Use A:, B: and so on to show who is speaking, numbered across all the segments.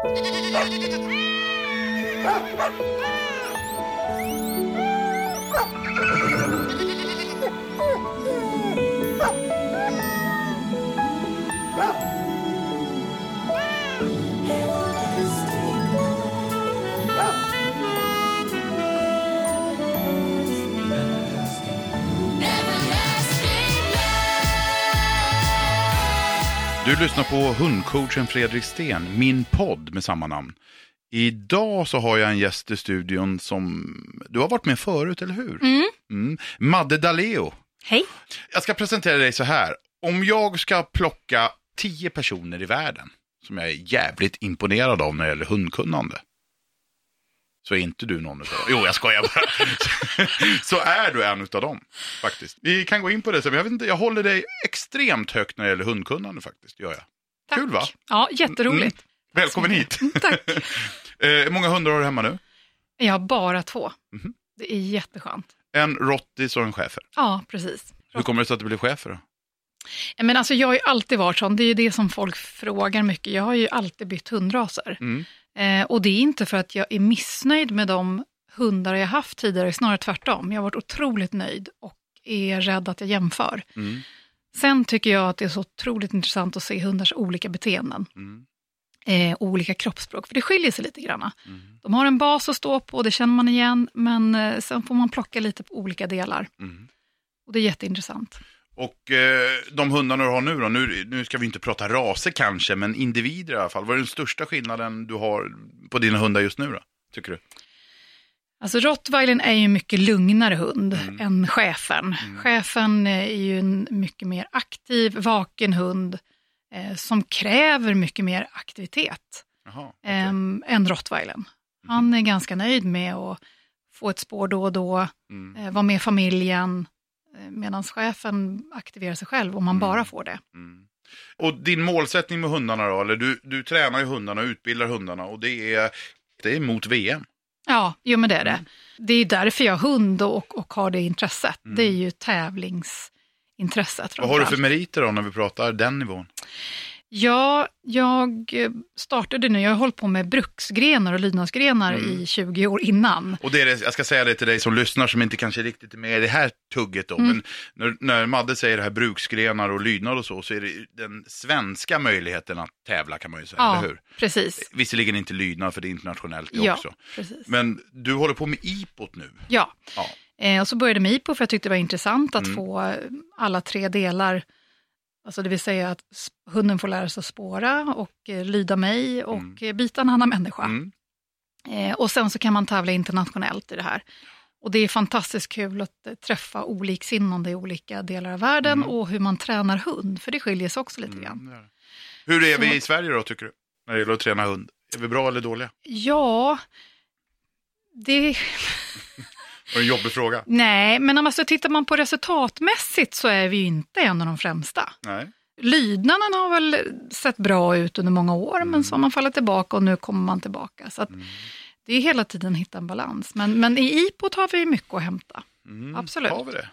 A: Ha ha ha! Du lyssnar på hundcoachen Fredrik Sten, min podd med samma namn. Idag så har jag en gäst i studion som du har varit med förut, eller hur? Mm. Madde Daleo.
B: Hej.
A: Jag ska presentera dig så här. Om jag ska plocka tio personer i världen som jag är jävligt imponerad av när det gäller hundkunnande. Så är inte du någon av dem. Jo, jag skojar bara. så är du en av dem, faktiskt. Vi kan gå in på det sen. Jag, vet inte, jag håller dig extremt högt när det gäller hundkunnande faktiskt. Gör jag.
B: Tack.
A: Kul va?
B: Ja, jätteroligt.
A: Välkommen hit.
B: Tack.
A: Eh, Hur många hundar har du hemma nu?
B: Jag har bara två.
A: Mhm.
B: Det är jätteskönt.
A: En rottis och en schäfer.
B: Ja, precis.
A: Hur kommer det sig att du blev schäfer
B: Men alltså, jag har ju alltid varit sån. Det är ju det som folk frågar mycket. Jag har ju alltid bytt hundraser.
A: Mm.
B: Eh, och det är inte för att jag är missnöjd med de hundar jag haft tidigare, snarare tvärtom. Jag har varit otroligt nöjd och är rädd att jag jämför.
A: Mm.
B: Sen tycker jag att det är så otroligt intressant att se hundars olika beteenden.
A: Mm.
B: Eh, olika kroppsspråk, för det skiljer sig lite grann.
A: Mm.
B: De har en bas att stå på, det känner man igen, men eh, sen får man plocka lite på olika delar.
A: Mm.
B: Och det är jätteintressant.
A: Och eh, de hundarna du har nu då, nu, nu ska vi inte prata raser kanske, men individer i alla fall. Vad är den största skillnaden du har på dina hundar just nu då, tycker du?
B: Alltså rottweilern är ju en mycket lugnare hund
A: Mm.
B: än schäfern. Schäfern eh, är ju en mycket mer aktiv, vaken hund eh, som kräver mycket mer aktivitet
A: Jaha, okej.
B: eh, än rottweilern. Han är ganska nöjd med att få ett spår då och då,
A: Mm.
B: eh, vara med familjen, medan chefen aktiverar sig själv om man
A: Mm.
B: bara får det.
A: Mm. Och din målsättning med hundarna då, eller du, du tränar ju hundarna och utbildar hundarna och det är, det är mot VM.
B: Ja, jo men det är det.
A: Mm.
B: Det är därför jag har hund och, och har det intresset.
A: Mm.
B: Det är ju tävlingsintresset.
A: Vad har du för meriter då när vi pratar den nivån?
B: Ja, jag eh, startade nu, jag har hållit på med bruksgrenar och lydnadsgrenar
A: Mm.
B: i 20 år innan.
A: Och det är det, jag ska säga det till dig som lyssnar som inte kanske riktigt är med i det här tugget då.
B: Mm.
A: Men när, när Madde säger det här bruksgrenar och lydnad och så, så är det den svenska möjligheten att tävla kan man ju säga,
B: Ja,
A: eller hur?
B: precis.
A: Visserligen inte lydnad för det är internationellt det
B: Ja,
A: också.
B: precis.
A: Men du håller på med IPOT nu.
B: Ja,
A: Ja.
B: eh, och så började med IPO för jag tyckte det var intressant att
A: Mm.
B: få alla tre delar. Alltså det vill säga att hunden får lära sig att spåra och eh, lyda mig och
A: Mm.
B: eh, bita en annan människa.
A: Mm.
B: Eh, och sen så kan man tävla internationellt i det här. Och det är fantastiskt kul att eh, träffa oliksinnande i olika delar av världen
A: Mm.
B: och hur man tränar hund, för det skiljer sig också lite grann.
A: Mm, det. Hur är vi
B: Så-
A: i Sverige då tycker du? När det gäller att träna hund. Är vi bra eller dåliga?
B: Ja, det...
A: Var en jobbig fråga.
B: Nej, men alltså, tittar man på resultatmässigt så är vi ju inte en av de främsta.
A: Nej.
B: Lydnaden har väl sett bra ut under många år, men så har man fallit tillbaka och nu kommer man tillbaka. Så
A: Mm.
B: det är hela tiden att hitta en balans. Men, men i IPOT har vi mycket att hämta.
A: Mm,
B: Absolut.
A: Har vi det?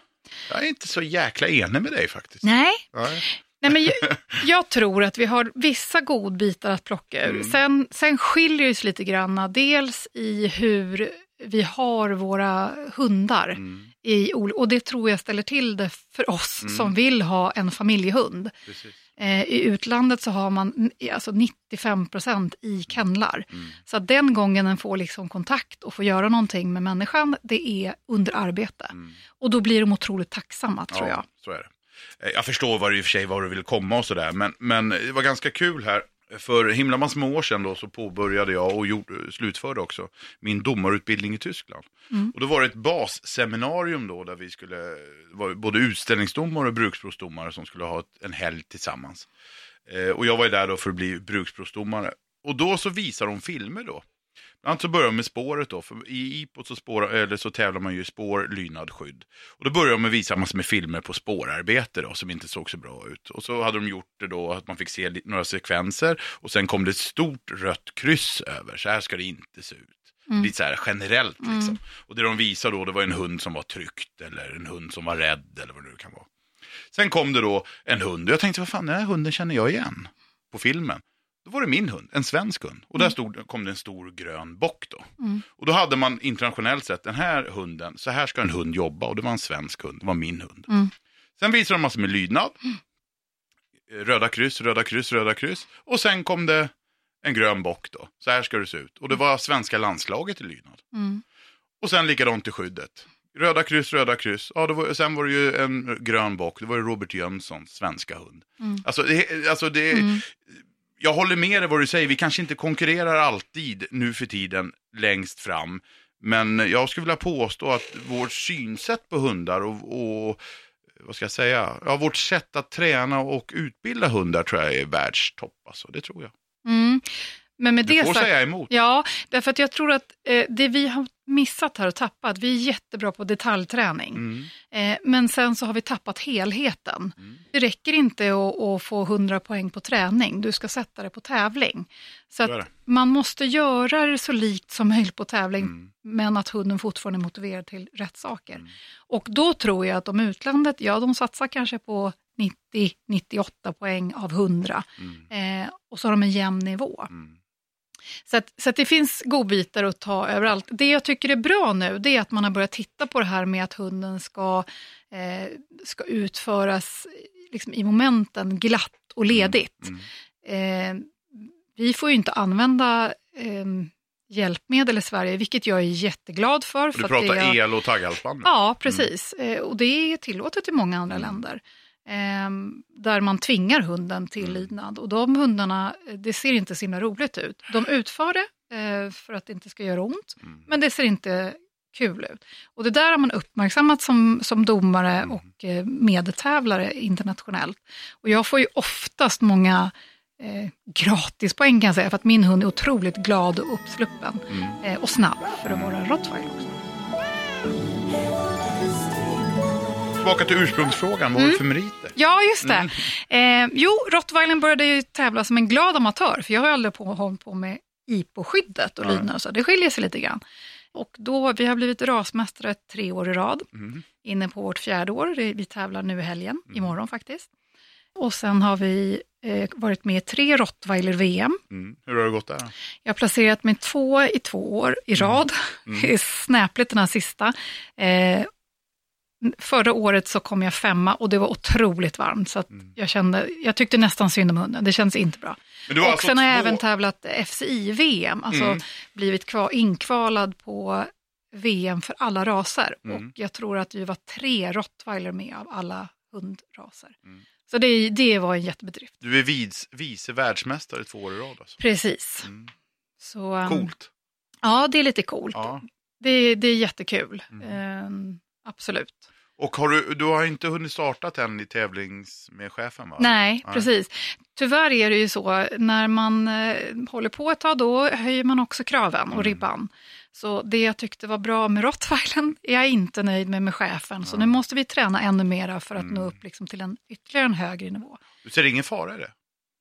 A: Jag är inte så jäkla enig med dig faktiskt.
B: Nej,
A: Nej.
B: Nej, men jag, jag tror att vi har vissa godbitar att plocka ur.
A: Mm.
B: Sen, sen skiljer det sig lite grann, dels i hur vi har våra hundar.
A: Mm,
B: I, och det tror jag ställer till det för oss
A: Mm.
B: som vill ha en familjehund. Eh, I utlandet så har man alltså 95 procent i kennlar.
A: Mm.
B: Så att den gången den får liksom kontakt och får göra någonting med människan, det är under arbete.
A: Mm.
B: Och då blir de otroligt tacksamma, tror jag.
A: så är det. Eh, Jag förstår vad du i och för sig var du vill komma och sådär, men, men det var ganska kul här. För himla massor med år sedan då så påbörjade jag och gjorde, slutförde också min domarutbildning i Tyskland.
B: Mm.
A: Och då var det ett basseminarium då där vi skulle, var både utställningsdomare och bruksprovsdomare som skulle ha ett, en helg tillsammans. Eh, och jag var ju där då för att bli bruksprovsdomare. Och då så visar de filmer då. Bland annat så börjar de med spåret då, för i IPO så, spår, eller så tävlar man ju i spår, lydnad, skydd. Och då började de med att visa massor med filmer på spårarbete då, som inte såg så bra ut. Och så hade de gjort det då att man fick se några sekvenser och sen kom det ett stort rött kryss över, så här ska det inte se ut.
B: Mm.
A: Lite så här generellt liksom.
B: Mm.
A: Och det de visade då, det var en hund som var tryckt eller en hund som var rädd eller vad det nu kan vara. Sen kom det då en hund och jag tänkte, vad fan, den här hunden känner jag igen på filmen. Då var det min hund, en svensk hund. Och där stod, kom det en stor grön bock då.
B: Mm.
A: Och då hade man internationellt sett, den här hunden, så här ska en hund jobba. Och det var en svensk hund, det var min hund.
B: Mm.
A: Sen visade de massor med lydnad. Röda kryss, röda kryss, röda kryss. Och sen kom det en grön bock då. Så här ska det se ut. Och det var svenska landslaget i lydnad.
B: Mm.
A: Och sen likadant i skyddet. Röda kryss, röda kryss. Ja, det var, sen var det ju en grön bock. Det var ju Robert Jönssons svenska hund.
B: Mm.
A: Alltså, det, alltså det,
B: Mm
A: jag håller med dig vad du säger. Vi kanske inte konkurrerar alltid nu för tiden längst fram. Men jag skulle vilja påstå att vårt synsätt på hundar och, och vad ska jag säga, ja, vårt sätt att träna och utbilda hundar tror jag är världstopp. Alltså, det tror jag.
B: Mm. Men med
A: Du
B: det
A: får
B: sagt,
A: säga emot.
B: ja, därför att jag tror att eh, det vi har missat här och tappat, vi är jättebra på detaljträning.
A: Mm.
B: Eh, men sen så har vi tappat helheten.
A: Mm.
B: Det räcker inte att, att få 100 poäng på träning, du ska sätta det på tävling. Så att man måste göra det så likt som möjligt på tävling,
A: Mm.
B: men att hunden fortfarande är motiverad till rätt saker.
A: Mm.
B: Och då tror jag att om utlandet, ja de satsar kanske på 90-98 poäng av 100
A: Mm.
B: eh, och så har de en jämn nivå.
A: Mm.
B: Så, att, så att det finns godbitar att ta överallt. Det jag tycker är bra nu, det är att man har börjat titta på det här med att hunden ska, eh, ska utföras liksom, i momenten glatt och ledigt.
A: Mm.
B: Eh, vi får ju inte använda eh, hjälpmedel i Sverige, vilket jag är jätteglad för. För
A: Du
B: att
A: pratar
B: är,
A: el och tagghalsband.
B: Ja, precis. Eh, och det är tillåtet i många andra
A: Mm.
B: länder. Eh, där man tvingar hunden till
A: Mm.
B: lydnad. Och de hundarna, det ser inte så himla roligt ut. De utför det eh, för att det inte ska göra ont,
A: Mm.
B: men det ser inte kul ut. Och det där har man uppmärksammat som, som domare
A: Mm.
B: och eh, medtävlare internationellt. Och jag får ju oftast många eh, gratispoäng kan jag säga, för att min hund är otroligt glad och uppsluppen.
A: Mm.
B: Eh, och snabb för att vara rottweiler också.
A: Tillbaka till ursprungsfrågan, vad har
B: Mm.
A: du för meriter?
B: Ja, just det. Eh, jo, rottweilern började ju tävla som en glad amatör, för jag har aldrig på, hållit på med IPO-skyddet och lydnad och så. Det skiljer sig lite grann. Och då, vi har blivit rasmästare tre år i rad,
A: Mm.
B: inne på vårt fjärde år. Det- Vi tävlar nu i helgen,
A: Mm.
B: imorgon faktiskt. Och sen har vi eh, varit med i tre rottweiler-VM.
A: Mm. Hur har det gått där?
B: Jag har placerat mig två i två år i rad.
A: Mm.
B: Det är snäpligt den här sista. Eh, förra året så kom jag femma och det var otroligt varmt. Så
A: Mm.
B: jag, kände, jag tyckte nästan synd om hunden, det känns inte bra. Och
A: alltså
B: sen har jag
A: två-
B: även tävlat FCI-VM, alltså
A: Mm.
B: blivit kvar, inkvalad på VM för alla raser.
A: Mm.
B: Och jag tror att vi var tre rottweiler med av alla hundraser.
A: Mm.
B: Så det, det var en jättebedrift.
A: Du är vice, vice världsmästare två år i rad alltså.
B: Precis.
A: Mm.
B: Så, um,
A: Coolt.
B: Ja, det är lite coolt.
A: Ja.
B: Det, det är jättekul.
A: Mm.
B: Ehm, absolut.
A: Och har du, du har inte hunnit starta än i tävlings med chefen va?
B: Nej,
A: Nej.
B: precis. Tyvärr är det ju så, när man eh, håller på ett tag, då höjer man också kraven och
A: Mm.
B: ribban. Så det jag tyckte var bra med rottweilen är jag inte nöjd med med chefen. Så
A: Nej.
B: nu måste vi träna ännu mera för att
A: Mm.
B: nå upp liksom till en ytterligare en högre nivå.
A: Du ser ingen fara i det?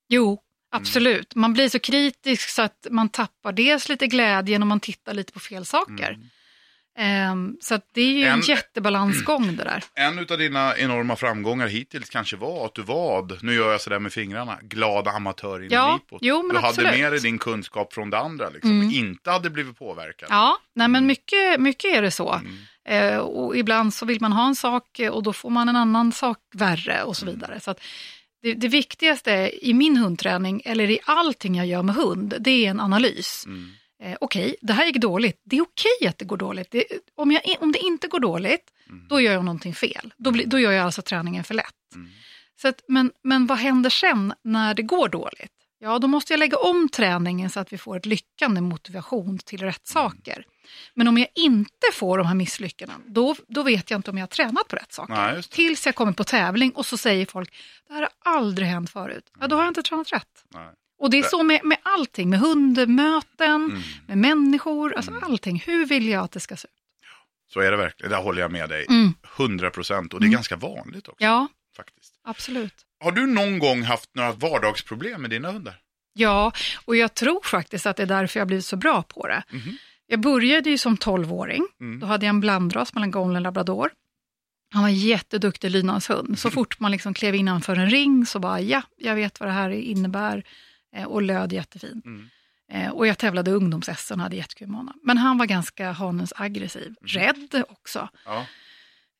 B: Jo, absolut. Man blir så kritisk så att man tappar dels lite glädjen och man tittar lite på fel saker.
A: Mm.
B: Ehm, så det är ju en,
A: En-
B: jättebalansgång det där.
A: En av dina enorma framgångar hittills kanske var att du var, nu gör jag sådär med fingrarna, glad amatör inom
B: Ja,
A: IPOT.
B: jo, men
A: du hade
B: absolut.
A: med dig din kunskap från det andra, liksom.
B: Mm.
A: inte hade blivit påverkad.
B: Ja, nej men mycket, mycket är det så.
A: Mm.
B: Eh, och ibland så vill man ha en sak och då får man en annan sak värre och så
A: Mm.
B: vidare. Så att det, det viktigaste i min hundträning, eller i allting jag gör med hund, det är en analys.
A: Mm.
B: Eh, okej, det här gick dåligt. Det är okej att det går dåligt. Det, om, jag, om det inte går dåligt,
A: Mm.
B: då gör jag någonting fel. Då, blir- då gör jag alltså träningen för lätt.
A: Mm.
B: Så att, men, men vad händer sen när det går dåligt? Ja, då måste jag lägga om träningen så att vi får ett lyckande motivation till rätt saker. Men om jag inte får de här misslyckandena, då, då vet jag inte om jag har tränat på rätt saker.
A: Nej.
B: Tills jag kommer på tävling och så säger folk, det här har aldrig hänt förut. Ja, då har jag inte tränat rätt.
A: Nej.
B: Och det är så med, med allting, med hundmöten,
A: Mm.
B: med människor, alltså
A: Mm.
B: allting. Hur vill jag att det ska se ut?
A: Så är det verkligen, där håller jag med dig.
B: Mm.
A: 100 procent och det är
B: Mm.
A: ganska vanligt också.
B: Ja,
A: faktiskt.
B: absolut.
A: Har du någon gång haft några vardagsproblem med dina hundar?
B: Ja, och jag tror faktiskt att det är därför jag blivit så bra på det.
A: Mhm.
B: Jag började ju som 12-åring.
A: Mm.
B: Då hade jag en blandras mellan golden och labrador. Han var en jätteduktig lydnadshund. Så fort man liksom klev innanför en ring så bara, ja, jag vet vad det här innebär. Eh, och löd jättefint.
A: Mm.
B: Eh, och jag tävlade ungdoms och hade jättekul med honom. Men han var ganska hanens aggressiv,
A: Mm.
B: rädd också.
A: Ja.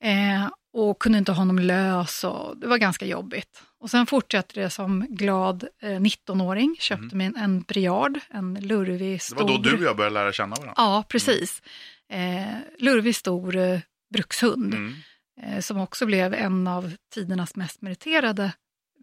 B: Eh, och kunde inte ha honom lös och det var ganska jobbigt. Och sen fortsatte det som glad eh, 19-åring, köpte mig en, briard, en lurvig
A: Mm. Det
B: stor...
A: var då du och jag började lära känna varandra.
B: Ja, precis. Eh, lurvig stor eh, brukshund,
A: Mm.
B: eh, som också blev en av tidernas mest meriterade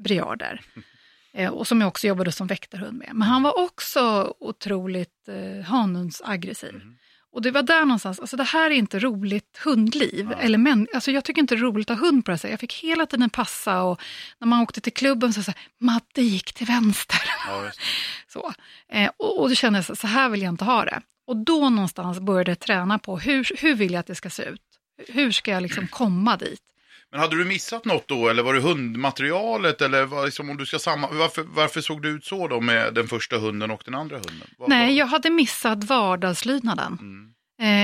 B: briarder. Eh, och som jag också jobbade som väktarhund med. Men han var också otroligt eh, hanhundsaggressiv.
A: Mm.
B: Och det var där någonstans, alltså det här är inte roligt hundliv.
A: Ja.
B: Eller men, alltså jag tycker inte det är roligt att ha hund på det här sättet. Jag fick hela tiden passa och när man åkte till klubben så sa Madde gick till vänster.
A: Ja.
B: Så, eh, och, och då kände jag så, så här vill jag inte ha det. Och då någonstans började jag träna på hur, hur vill jag att det ska se ut? Hur ska jag liksom komma dit?
A: Men hade du missat något då, eller var det hundmaterialet, eller var, liksom, om du ska samma, varför, varför såg det ut så då med den första hunden och den andra hunden? Vad-
B: Nej,
A: vad-
B: jag hade missat vardagslydnaden.
A: Mm.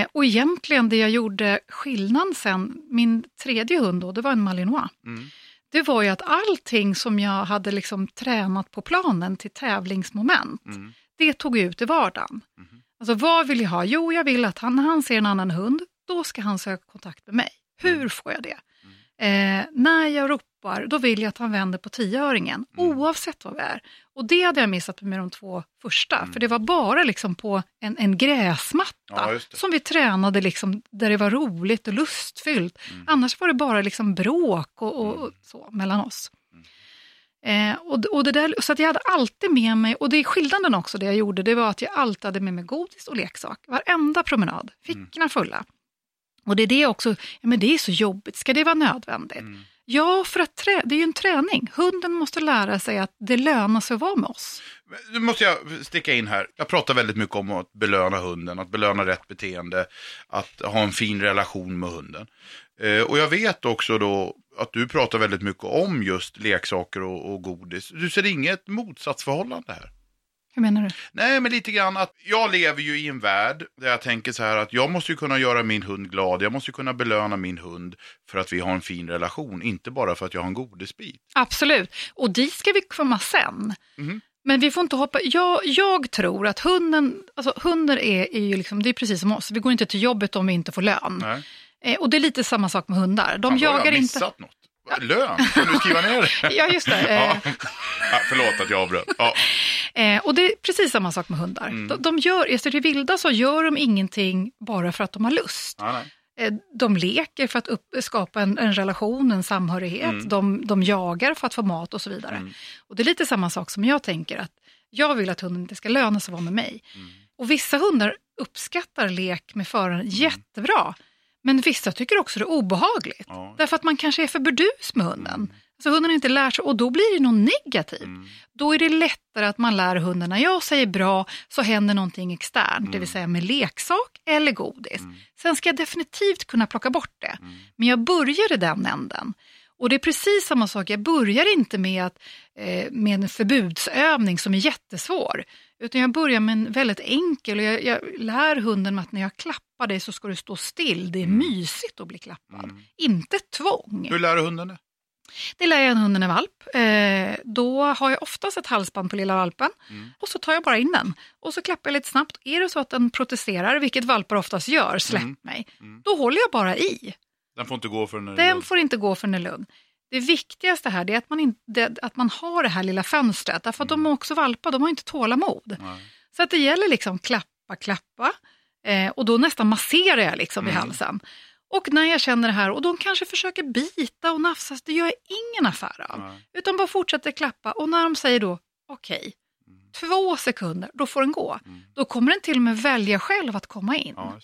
B: Eh, och egentligen det jag gjorde skillnad sen, min tredje hund då, det var en malinois.
A: Mm.
B: Det var ju att allting som jag hade liksom tränat på planen till tävlingsmoment,
A: Mm.
B: det tog jag ut i vardagen.
A: Mhm.
B: Alltså vad vill jag ha? Jo, jag vill att han, när han ser en annan hund, då ska han söka kontakt med mig. Hur
A: Mm.
B: får jag det? Eh, när jag ropar, då vill jag att han vänder på tioöringen,
A: Mm.
B: oavsett vad vi är. Och det hade jag missat med de två första,
A: Mm.
B: för det var bara liksom på en, en gräsmatta
A: Ja,
B: som vi tränade liksom, där det var roligt och lustfyllt.
A: Mm.
B: Annars var det bara liksom bråk och, och, och så mellan oss. Eh, och, och det där, så jag hade alltid med mig, och det är skillnaden också det jag gjorde, det var att jag alltid hade med mig godis och leksak. Varenda promenad, fickorna fulla. Och det är det också, men det är så jobbigt, ska det vara nödvändigt?
A: Mm.
B: Ja, för att trä, det är ju en träning. Hunden måste lära sig att det lönar sig att vara med oss.
A: Nu måste jag sticka in här. Jag pratar väldigt mycket om att belöna hunden, att belöna rätt beteende, att ha en fin relation med hunden. Eh, och jag vet också då att du pratar väldigt mycket om just leksaker och, och godis. Du ser inget motsatsförhållande här?
B: Hur menar du?
A: Nej, men lite grann att jag lever ju i en värld där jag tänker så här att jag måste ju kunna göra min hund glad. Jag måste ju kunna belöna min hund för att vi har en fin relation, inte bara för att jag har en godisbit.
B: Absolut, och dit ska vi komma sen.
A: Mhm.
B: Men vi får inte hoppa... Jag, jag tror att hunden, alltså hunden är, är ju liksom, det är precis som oss, vi går inte till jobbet om vi inte får lön.
A: Nej.
B: Eh, och det är lite samma sak med hundar. De
A: Fan, då har
B: jagar
A: jag
B: inte...
A: missat något. Lön? Kan du skriva ner det?
B: Ja, just det.
A: Ja. Förlåt att jag avbröt. Ja.
B: eh, och det är precis samma sak med hundar.
A: Mm.
B: De, de gör, i det vilda så gör de ingenting bara för att de har lust. Eh, De leker för att upp, skapa en, en relation, en samhörighet.
A: Mm.
B: De, de jagar för att få mat och så vidare.
A: Mm.
B: Och Det är lite samma sak som jag tänker, att jag vill att hunden inte ska löna sig att vara med mig.
A: Mm.
B: Och Vissa hundar uppskattar lek med föraren jättebra, men vissa tycker också det är obehagligt.
A: Ja.
B: Därför att man kanske är för burdus med hunden. Så hunden inte lär sig och då blir det något negativt.
A: Mm.
B: Då är det lättare att man lär hunden, när jag säger bra så händer någonting externt, det vill säga med leksak eller godis.
A: Mm.
B: Sen ska jag definitivt kunna plocka bort det.
A: Mm.
B: Men jag börjar i den änden. Och det är precis samma sak, jag börjar inte med, att, eh, med en förbudsövning som är jättesvår. Utan jag börjar med en väldigt enkel och jag, jag lär hunden att när jag klappar dig så ska du stå still. Det är mysigt att bli klappad.
A: Mm.
B: Inte tvång.
A: Hur lär du hunden det?
B: Det lär jag en hunden en valp. Eh, då har jag oftast ett halsband på lilla valpen
A: Mm.
B: och så tar jag bara in den. Och så klappar jag lite snabbt. Är det så att den protesterar, vilket valpar oftast gör, släpp
A: Mm.
B: mig.
A: Mm.
B: Då håller jag bara i.
A: Den får inte gå förrän den är
B: Den
A: lugn.
B: får inte gå för den är lugn. Det viktigaste här är att man, inte, att man har det här lilla fönstret. Därför att de är också valpar, de har inte tålamod.
A: Nej.
B: Så att det gäller liksom klappa, klappa. Eh, och då nästan masserar jag liksom vid
A: Mm.
B: halsen. Och när jag känner det här, och de kanske försöker bita och nafsa, det gör jag ingen affär av.
A: Nej.
B: Utan bara fortsätter klappa. Och när de säger då, okej,
A: Mm.
B: två sekunder, då får den gå.
A: Mm.
B: Då kommer den till och med välja själv att komma in.
A: Ja,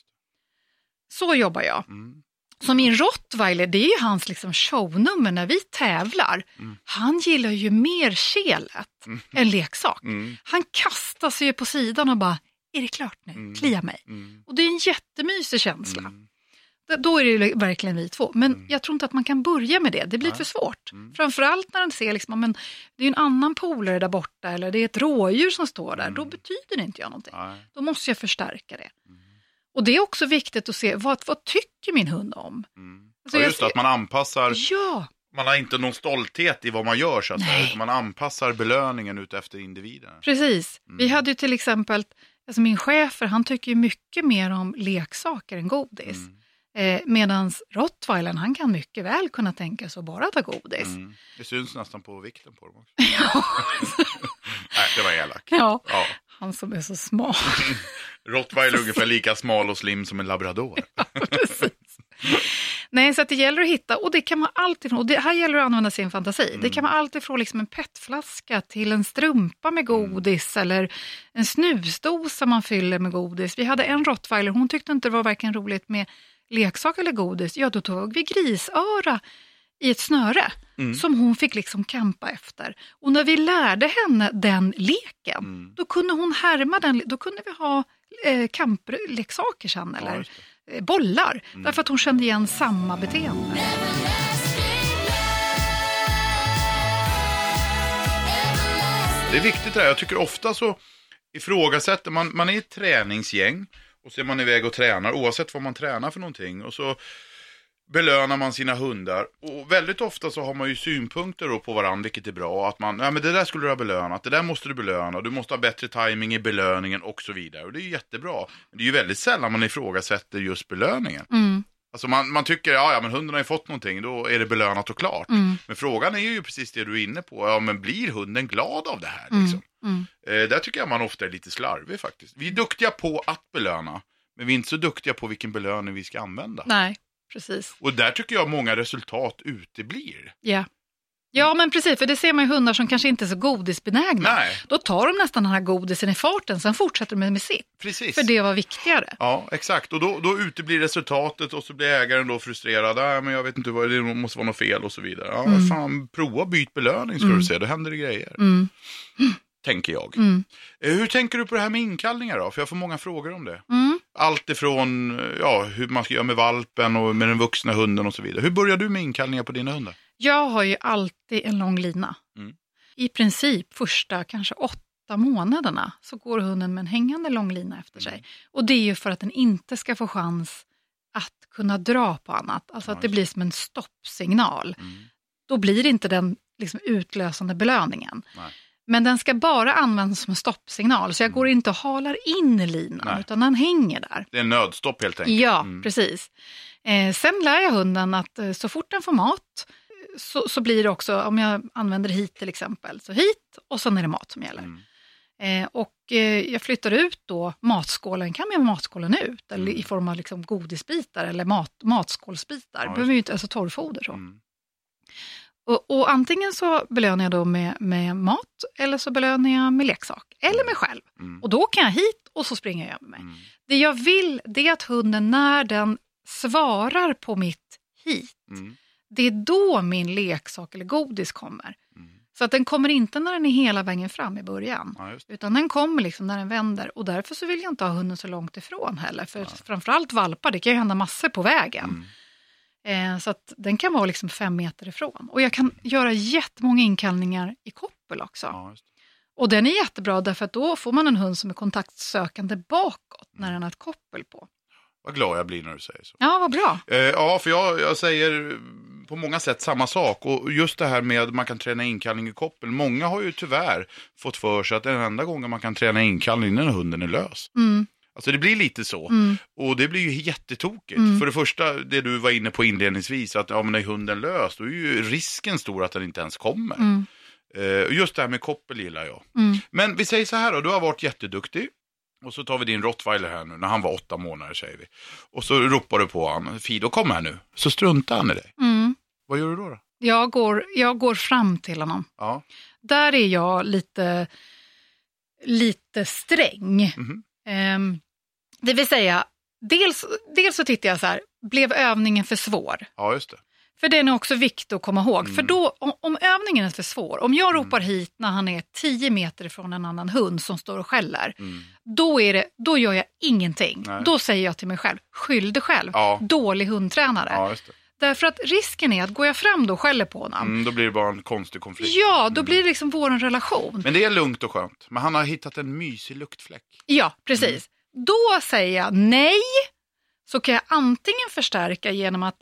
B: Så jobbar jag.
A: Mm.
B: Så min rottweiler, det är ju hans liksom shownummer när vi tävlar.
A: Mm.
B: Han gillar ju mer kelet
A: Mm.
B: än leksak.
A: Mm.
B: Han kastar sig ju på sidan och bara, är det klart nu?
A: Mm.
B: Klia mig.
A: Mm.
B: Och det är en jättemysig känsla.
A: Mm.
B: Då är det verkligen vi två. Men
A: Mm.
B: jag tror inte att man kan börja med det. Det blir
A: Nej.
B: för svårt.
A: Mm.
B: Framförallt när den ser liksom, men det är en annan polare där borta eller det är ett rådjur som står där. Då
A: Mm.
B: betyder det inte jag någonting.
A: Nej.
B: Då måste jag förstärka det.
A: Mm.
B: Och det är också viktigt att se, vad, vad tycker min hund om?
A: Mm.
B: Alltså,
A: ja, just det, att man anpassar
B: Ja,
A: Man har inte någon stolthet i vad man gör så att säga. Man anpassar belöningen ut efter individen.
B: Precis.
A: Mm.
B: Vi hade ju till exempel, alltså min chefer han tycker ju mycket mer om leksaker än godis.
A: Mm.
B: Eh, Medan rottweilern han kan mycket väl kunna tänka sig att bara ta godis.
A: Mm. Det syns nästan på vikten på dem också. Nej, det var elak.
B: Ja,
A: Ja.
B: han som är så smal.
A: Rottweiler är ungefär lika smal och slim som en labrador.
B: Precis. Nej, så det gäller att hitta, och det kan man alltid från, och det här gäller att använda sin fantasi.
A: Mm.
B: Det kan man alltid från liksom en petflaska till en strumpa med
A: Mm.
B: godis eller en snusdosa man fyller med godis. Vi hade en rottweiler, hon tyckte inte det var varken roligt med leksak eller godis. Ja, då tog vi grisöra i ett snöre
A: Mm.
B: som hon fick liksom kampa efter. Och när vi lärde henne den leken,
A: Mm.
B: då kunde hon härma den, då kunde vi ha eh, kampleksaker sen,
A: Ja,
B: eller eh, bollar,
A: Mm.
B: därför att hon kände igen samma beteende.
A: Det är viktigt det här. Jag tycker ofta så ifrågasätter man, man är ett träningsgäng och så är man iväg och tränar oavsett vad man tränar för någonting. Och så belönar man sina hundar. Och väldigt ofta så har man ju synpunkter på varandra, vilket är bra. Att man, ja men det där skulle du ha belönat, det där måste du belöna, du måste ha bättre timing i belöningen och så vidare. Och det är ju jättebra. Men det är ju väldigt sällan man ifrågasätter just belöningen.
B: Mm,
A: Alltså man, man tycker, ja, ja men hunden har ju fått någonting, då är det belönat och klart.
B: mm,
A: Men frågan är ju precis det du är inne på, ja men blir hunden glad av det här
B: mm,
A: liksom?
B: mm.
A: Eh, där tycker jag man ofta är lite slarvig faktiskt. Vi är duktiga på att belöna, men vi är inte så duktiga på vilken belöning vi ska använda.
B: Nej, precis.
A: Och där tycker jag många resultat uteblir.
B: Ja. ja, men precis, för det ser man ju hundar som kanske inte är så godisbenägna.
A: Nej,
B: Då tar de nästan den här godisen i farten, sen fortsätter de med sitt,
A: precis.
B: för det var viktigare.
A: Ja, exakt. Och då, då uteblir resultatet och så blir ägaren då frustrerad. Nej, men jag vet inte vad det måste vara något fel och så vidare. Ja,
B: Mm.
A: fan, prova byt belöning ska
B: Mm.
A: du se, då händer det grejer.
B: Mm,
A: Tänker jag.
B: mm,
A: Eh, Hur tänker du på det här med inkallningar då? För jag får många frågor om det. Allt ifrån ja, hur man ska göra med valpen och med den vuxna hunden och så vidare. Hur börjar du med inkallningar på dina hundar?
B: Jag har ju alltid en lång lina.
A: Mm.
B: I princip första kanske åtta månaderna så går hunden med en hängande lång lina efter sig.
A: Mm.
B: Och det är ju för att den inte ska få chans att kunna dra på annat. Alltså att det blir som en stoppsignal.
A: Mm.
B: Då blir inte den liksom utlösande belöningen.
A: Nej.
B: Men den ska bara användas som en stoppsignal. Så jag
A: Mm.
B: går inte och halar in linan,
A: Nej.
B: utan den hänger där.
A: Det är nödstopp helt enkelt.
B: Ja,
A: Mm.
B: precis. Eh, sen lär jag hunden att eh, så fort den får mat så, så blir det också, om jag använder hit till exempel, så hit och sen är det mat som gäller.
A: Mm.
B: Eh, och eh, jag flyttar ut då matskålen, kan man göra matskålen ut, eller
A: Mm.
B: i form av liksom godisbitar eller mat, matskålsbitar.
A: Ja,
B: behöver ju inte, alltså torrfoder så.
A: Mm.
B: Och, och antingen så belönar jag då med, med mat, eller så belönar jag med leksak, eller mig själv.
A: Mm.
B: Och då kan jag hit och så springer jag över mig.
A: Mm.
B: Det jag vill det är att hunden när den svarar på mitt hit,
A: Mm.
B: det är då min leksak eller godis kommer.
A: Mm.
B: Så att den kommer inte när den är hela vägen fram i början.
A: Ja.
B: Utan den kommer liksom när den vänder och därför så vill jag inte ha hunden så långt ifrån heller. För framförallt valpar, det kan ju hända massor på vägen.
A: Mm.
B: Eh, så att den kan vara liksom fem meter ifrån. Och jag kan göra jättemånga inkallningar i koppel också.
A: Ja.
B: Och den är jättebra därför att då får man en hund som är kontaktsökande bakåt när den har ett koppel på.
A: Vad glad jag blir när du säger så.
B: Ja, vad bra.
A: Eh, ja, för jag, jag säger på många sätt samma sak. Och just det här med att man kan träna inkallning i koppel. Många har ju tyvärr fått för sig att den enda gången man kan träna inkallning är när hunden är lös.
B: Mm,
A: Alltså det blir lite så.
B: mm,
A: Och det blir ju jättetokigt.
B: Mm.
A: För det första, det du var inne på inledningsvis, att ja, men är hunden lös, då är ju risken stor att den inte ens kommer.
B: mm,
A: och just det här med koppel gillar jag.
B: mm.
A: Men vi säger så här då, du har varit jätteduktig. Och så tar vi din rottweiler här nu, när han var åtta månader säger vi. Och så ropar du på honom, Fido kom här nu. Så struntar han i dig.
B: Mm.
A: Vad gör du då? då?
B: Jag, går, jag går fram till honom.
A: Ja.
B: Där är jag lite, lite sträng.
A: Mhm.
B: Det vill säga, dels, dels så tittar jag så här, blev övningen för svår?
A: ja, just det.
B: För den är också viktig att komma ihåg.
A: Mm.
B: För då, om, om övningen är för svår, om jag ropar hit när han är 10 meter ifrån en annan hund som står och skäller,
A: Mm.
B: då, är det, då gör jag ingenting.
A: Nej.
B: Då säger jag till mig själv, skyll dig själv,
A: Ja.
B: dålig hundtränare.
A: Ja.
B: Därför att risken är att går jag fram då och skäller på honom,
A: Mm, då blir det bara en konstig konflikt.
B: ja, då blir det liksom vår relation.
A: Men det är lugnt och skönt. Men han har hittat en mysig luktfläck.
B: Ja, precis. Då säger jag nej, så kan jag antingen förstärka genom att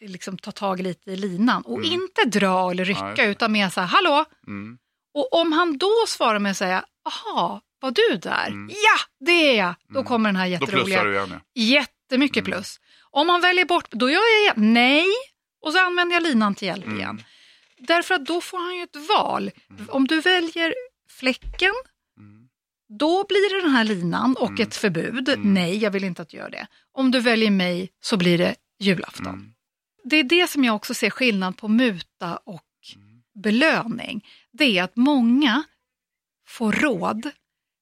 B: liksom ta tag lite i linan och
A: Mm.
B: inte dra eller rycka
A: Nej,
B: utan mer så här, hallå?
A: Mm.
B: Och om han då svarar med att säga, aha, var du där?
A: Mm.
B: Ja, det är jag. Då
A: Mm.
B: kommer den här
A: Då
B: jätteroliga.
A: plussar du igen. ja.
B: Jättemycket
A: Mm.
B: plus. Om han väljer bort, då gör jag nej. Och så använder jag linan till hjälp
A: Mm.
B: igen. Därför att då får han ju ett val. Om du väljer fläcken. Då blir det den här linan och
A: Mm.
B: ett förbud.
A: Mm.
B: Nej, jag vill inte att du gör det. Om du väljer mig så blir det julafton.
A: Mm.
B: Det är det som jag också ser skillnad på muta och
A: Mm.
B: belöning. Det är att många får råd,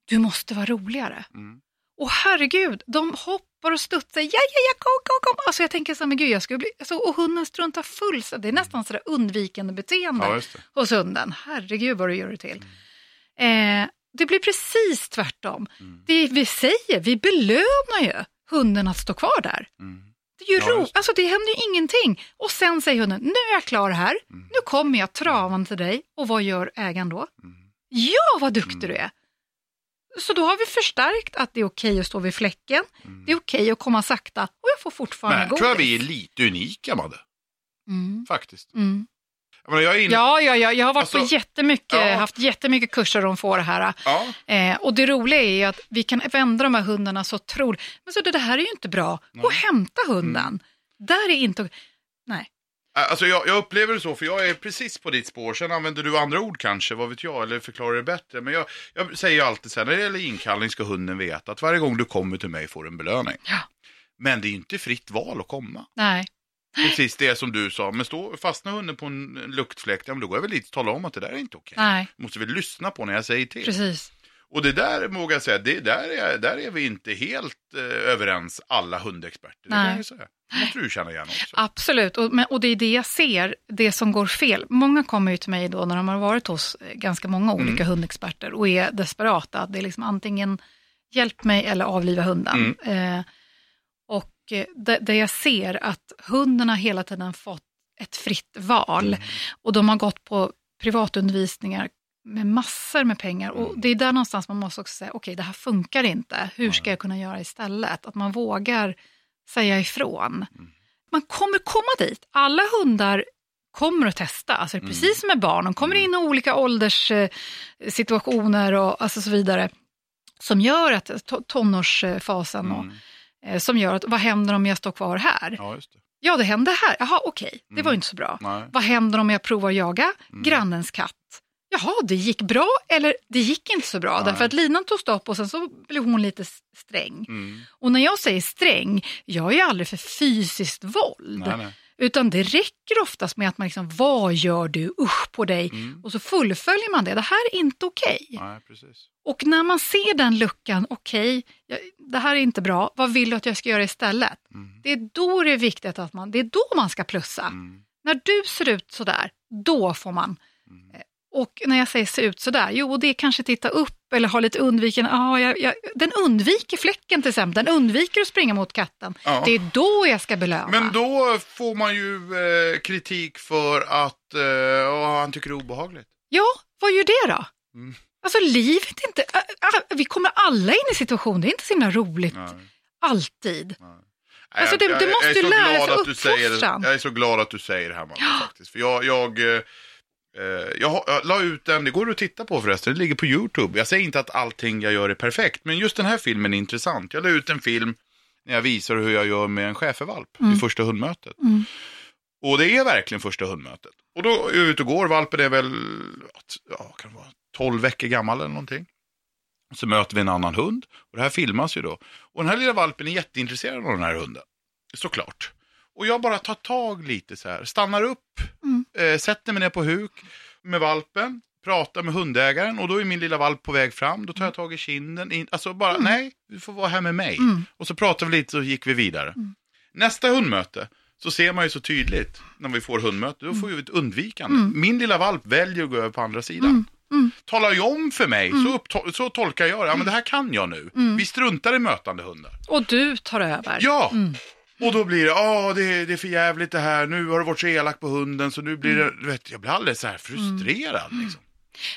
B: du måste vara roligare.
A: Mm.
B: Och herregud, de hoppar och studsar, ja, ja, ja, kom, kom, kom. Alltså jag tänker så här, men gud, jag skulle bli, alltså, och hunden struntar fullständigt. Det är nästan sådär undvikande beteende
A: Ja,
B: hos hunden. Herregud vad du gör det till. Eh, det blir precis tvärtom.
A: Mm.
B: Det vi säger, vi belönar ju hunden att stå kvar där.
A: Mm.
B: Det, är ju
A: Ja,
B: ro, alltså det händer ju ingenting. Och sen säger hunden, nu är jag klar här,
A: Mm.
B: nu kommer jag travando till dig. Och vad gör ägaren då?
A: Mm.
B: Ja, vad duktig
A: Mm.
B: du är! Så då har vi förstärkt att det är okej att stå vid fläcken,
A: Mm.
B: det är okej att komma sakta och jag får fortfarande
A: Men
B: godis.
A: tror jag vi är lite unika, Madde. Faktiskt.
B: Mm.
A: Jag, menar, jag är inne...
B: Ja, ja, ja, jag har varit
A: Alltså,
B: på jättemycket,
A: ja.
B: haft jättemycket kurser om får det här.
A: Ja.
B: Eh, och det roliga är ju att vi kan vända de här hundarna så otroligt. Men så det, det här är ju inte bra. Gå och hämta hunden. Där är inte... Nej.
A: Alltså jag, jag upplever det så, för jag är precis på ditt spår. Sen använder du andra ord kanske, vad vet jag, eller förklarar det bättre. Men jag, jag säger ju alltid så här, när det gäller inkallning ska hunden veta att varje gång du kommer till mig får du en belöning.
B: Ja.
A: Men det är inte fritt val att komma.
B: Nej.
A: Precis det som du sa, men stå, fastnar hunden på en luktfläkt, ja, men då går jag väl dit och talar om att det där är inte okej.
B: Nej,
A: Måste väl lyssna på när jag säger till.
B: precis.
A: Och det där vågar jag säga, det, där, är, där är vi inte helt eh, överens alla hundexperter. Det
B: Nej.
A: kan jag säga. Det måste du känna igen också.
B: Absolut, och, men, och det är det jag ser, det som går fel. Många kommer ju till mig då när de har varit hos eh, ganska många olika
A: Mm.
B: hundexperter och är desperata. Det är liksom antingen hjälp mig eller avliva hunden.
A: Mm.
B: Eh, eh, det jag ser att hunden har hela tiden fått ett fritt val.
A: Mm.
B: Och de har gått på privatundervisningar med massor med pengar. Och
A: Mm.
B: det är där någonstans man måste också säga, okej det här funkar inte. Hur ska jag kunna göra istället? Att man vågar säga ifrån.
A: Mm.
B: Man kommer komma dit. Alla hundar kommer att testa. Alltså,
A: Mm.
B: Precis som med barn, de kommer in i olika ålderssituationer och alltså så vidare. Som gör att, to- tonårsfasen, och,
A: Mm.
B: eh, som gör att vad händer om jag står kvar här?
A: Ja, just det.
B: Ja, det hände här. Jaha, okej, det var
A: Mm.
B: ju inte så bra.
A: Nej.
B: Vad händer om jag provar jaga
A: Mm.
B: grannens katt? Jaha, det gick bra eller det gick inte så bra.
A: Nej.
B: Därför att linan tog stopp och sen så blev hon lite sträng.
A: Mm.
B: Och när jag säger sträng, jag är aldrig för fysiskt våld.
A: Nej, nej.
B: Utan det räcker oftast med att man liksom, vad gör du, usch på dig.
A: Mm.
B: Och så fullföljer man det. Det här är inte okej.
A: Precis.
B: Och när man ser den luckan, okej, jag- det här är inte bra, vad vill du att jag ska göra istället?
A: Mm.
B: Det är då det är viktigt att man, det är då man ska plussa.
A: Mm.
B: När du ser ut sådär, då får man.
A: Mm.
B: Eh, Och när jag säger se ut sådär, jo det är kanske titta upp eller ha lite undviken. Ah, jag, jag, den undviker fläcken till exempel, den undviker att springa mot katten.
A: Ja.
B: Det är då jag ska belöna.
A: Men då får man ju eh, kritik för att eh, ja, han tycker det är obehagligt.
B: Ja, vad gör det då?
A: Mm.
B: Alltså livet inte, äh, vi kommer alla in i situationer, det är inte så himla roligt
A: Nej.
B: alltid.
A: Nej.
B: Alltså, det-
A: jag- jag
B: måste
A: är
B: ju
A: så
B: lära
A: du säger,
B: uppfostran.
A: Jag är så glad att du säger det här Madde, faktiskt. För jag, jag, eh, jag, har- jag la ut den, det går att titta på förresten, det ligger på YouTube. Jag säger inte att allting jag gör är perfekt, men just den här filmen är intressant. Jag la ut en film när jag visar hur jag gör med en schäfervalp vid första hundmötet.
B: Mm.
A: Och det är verkligen första hundmötet. Och då är jag ute och går, valpen är väl ja, kan vara 12 veckor gammal eller någonting. Så möter vi en annan hund. Och det här filmas ju då. Och den här lilla valpen är jätteintresserad av den här hunden. Såklart. Och jag bara tar tag lite så här, stannar upp,
B: Mm.
A: eh, sätter mig ner på huk med valpen, pratar med hundägaren och då är min lilla valp på väg fram. Då tar jag tag i kinden, in, alltså bara nej, du får vara här med mig.
B: Mm.
A: Och så pratar vi lite och gick vi vidare. Nästa hundmöte så ser man ju så tydligt när vi får hundmöte, då får vi ett undvikande. Min lilla valp väljer att gå över på andra sidan.
B: Mm.
A: Talar ju om för mig, så, uppto- så tolkar jag det. Ja, men det här kan jag nu. Vi struntar i mötande hundar.
B: Och du tar över.
A: Ja!
B: Mm.
A: Och då blir det, ja det, det är för jävligt det här, nu har du varit så elak på hunden så nu blir det, du vet, jag blir alldeles så här frustrerad liksom.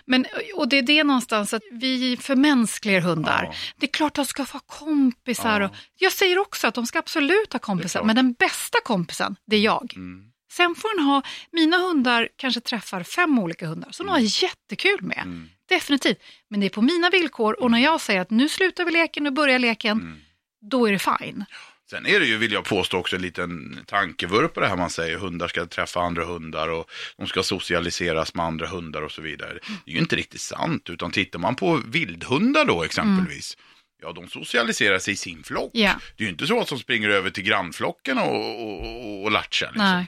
B: Men, och det är det någonstans att vi förmänskligar hundar.
A: Ja.
B: Det är klart att de ska få kompisar.
A: Ja.
B: Och, jag säger också att de ska absolut ha kompisar, men den bästa kompisen, det är jag.
A: Mm.
B: Sen får den ha, mina hundar kanske träffar fem olika hundar som de har jättekul med.
A: Mm.
B: Definitivt. Men det är på mina villkor och när jag säger att nu slutar vi leken, nu börjar leken,
A: Mm.
B: då är det fine.
A: Sen är det ju, vill jag påstå, också en liten tankevurpa det här man säger. Hundar ska träffa andra hundar och de ska socialiseras med andra hundar och så vidare. Det är ju inte riktigt sant, utan tittar man på vildhundar då exempelvis. Ja, de socialiserar sig i sin flock.
B: Ja.
A: Det är ju inte så att de springer över till grannflocken och, och, och, och latchar. Liksom.
B: Nej.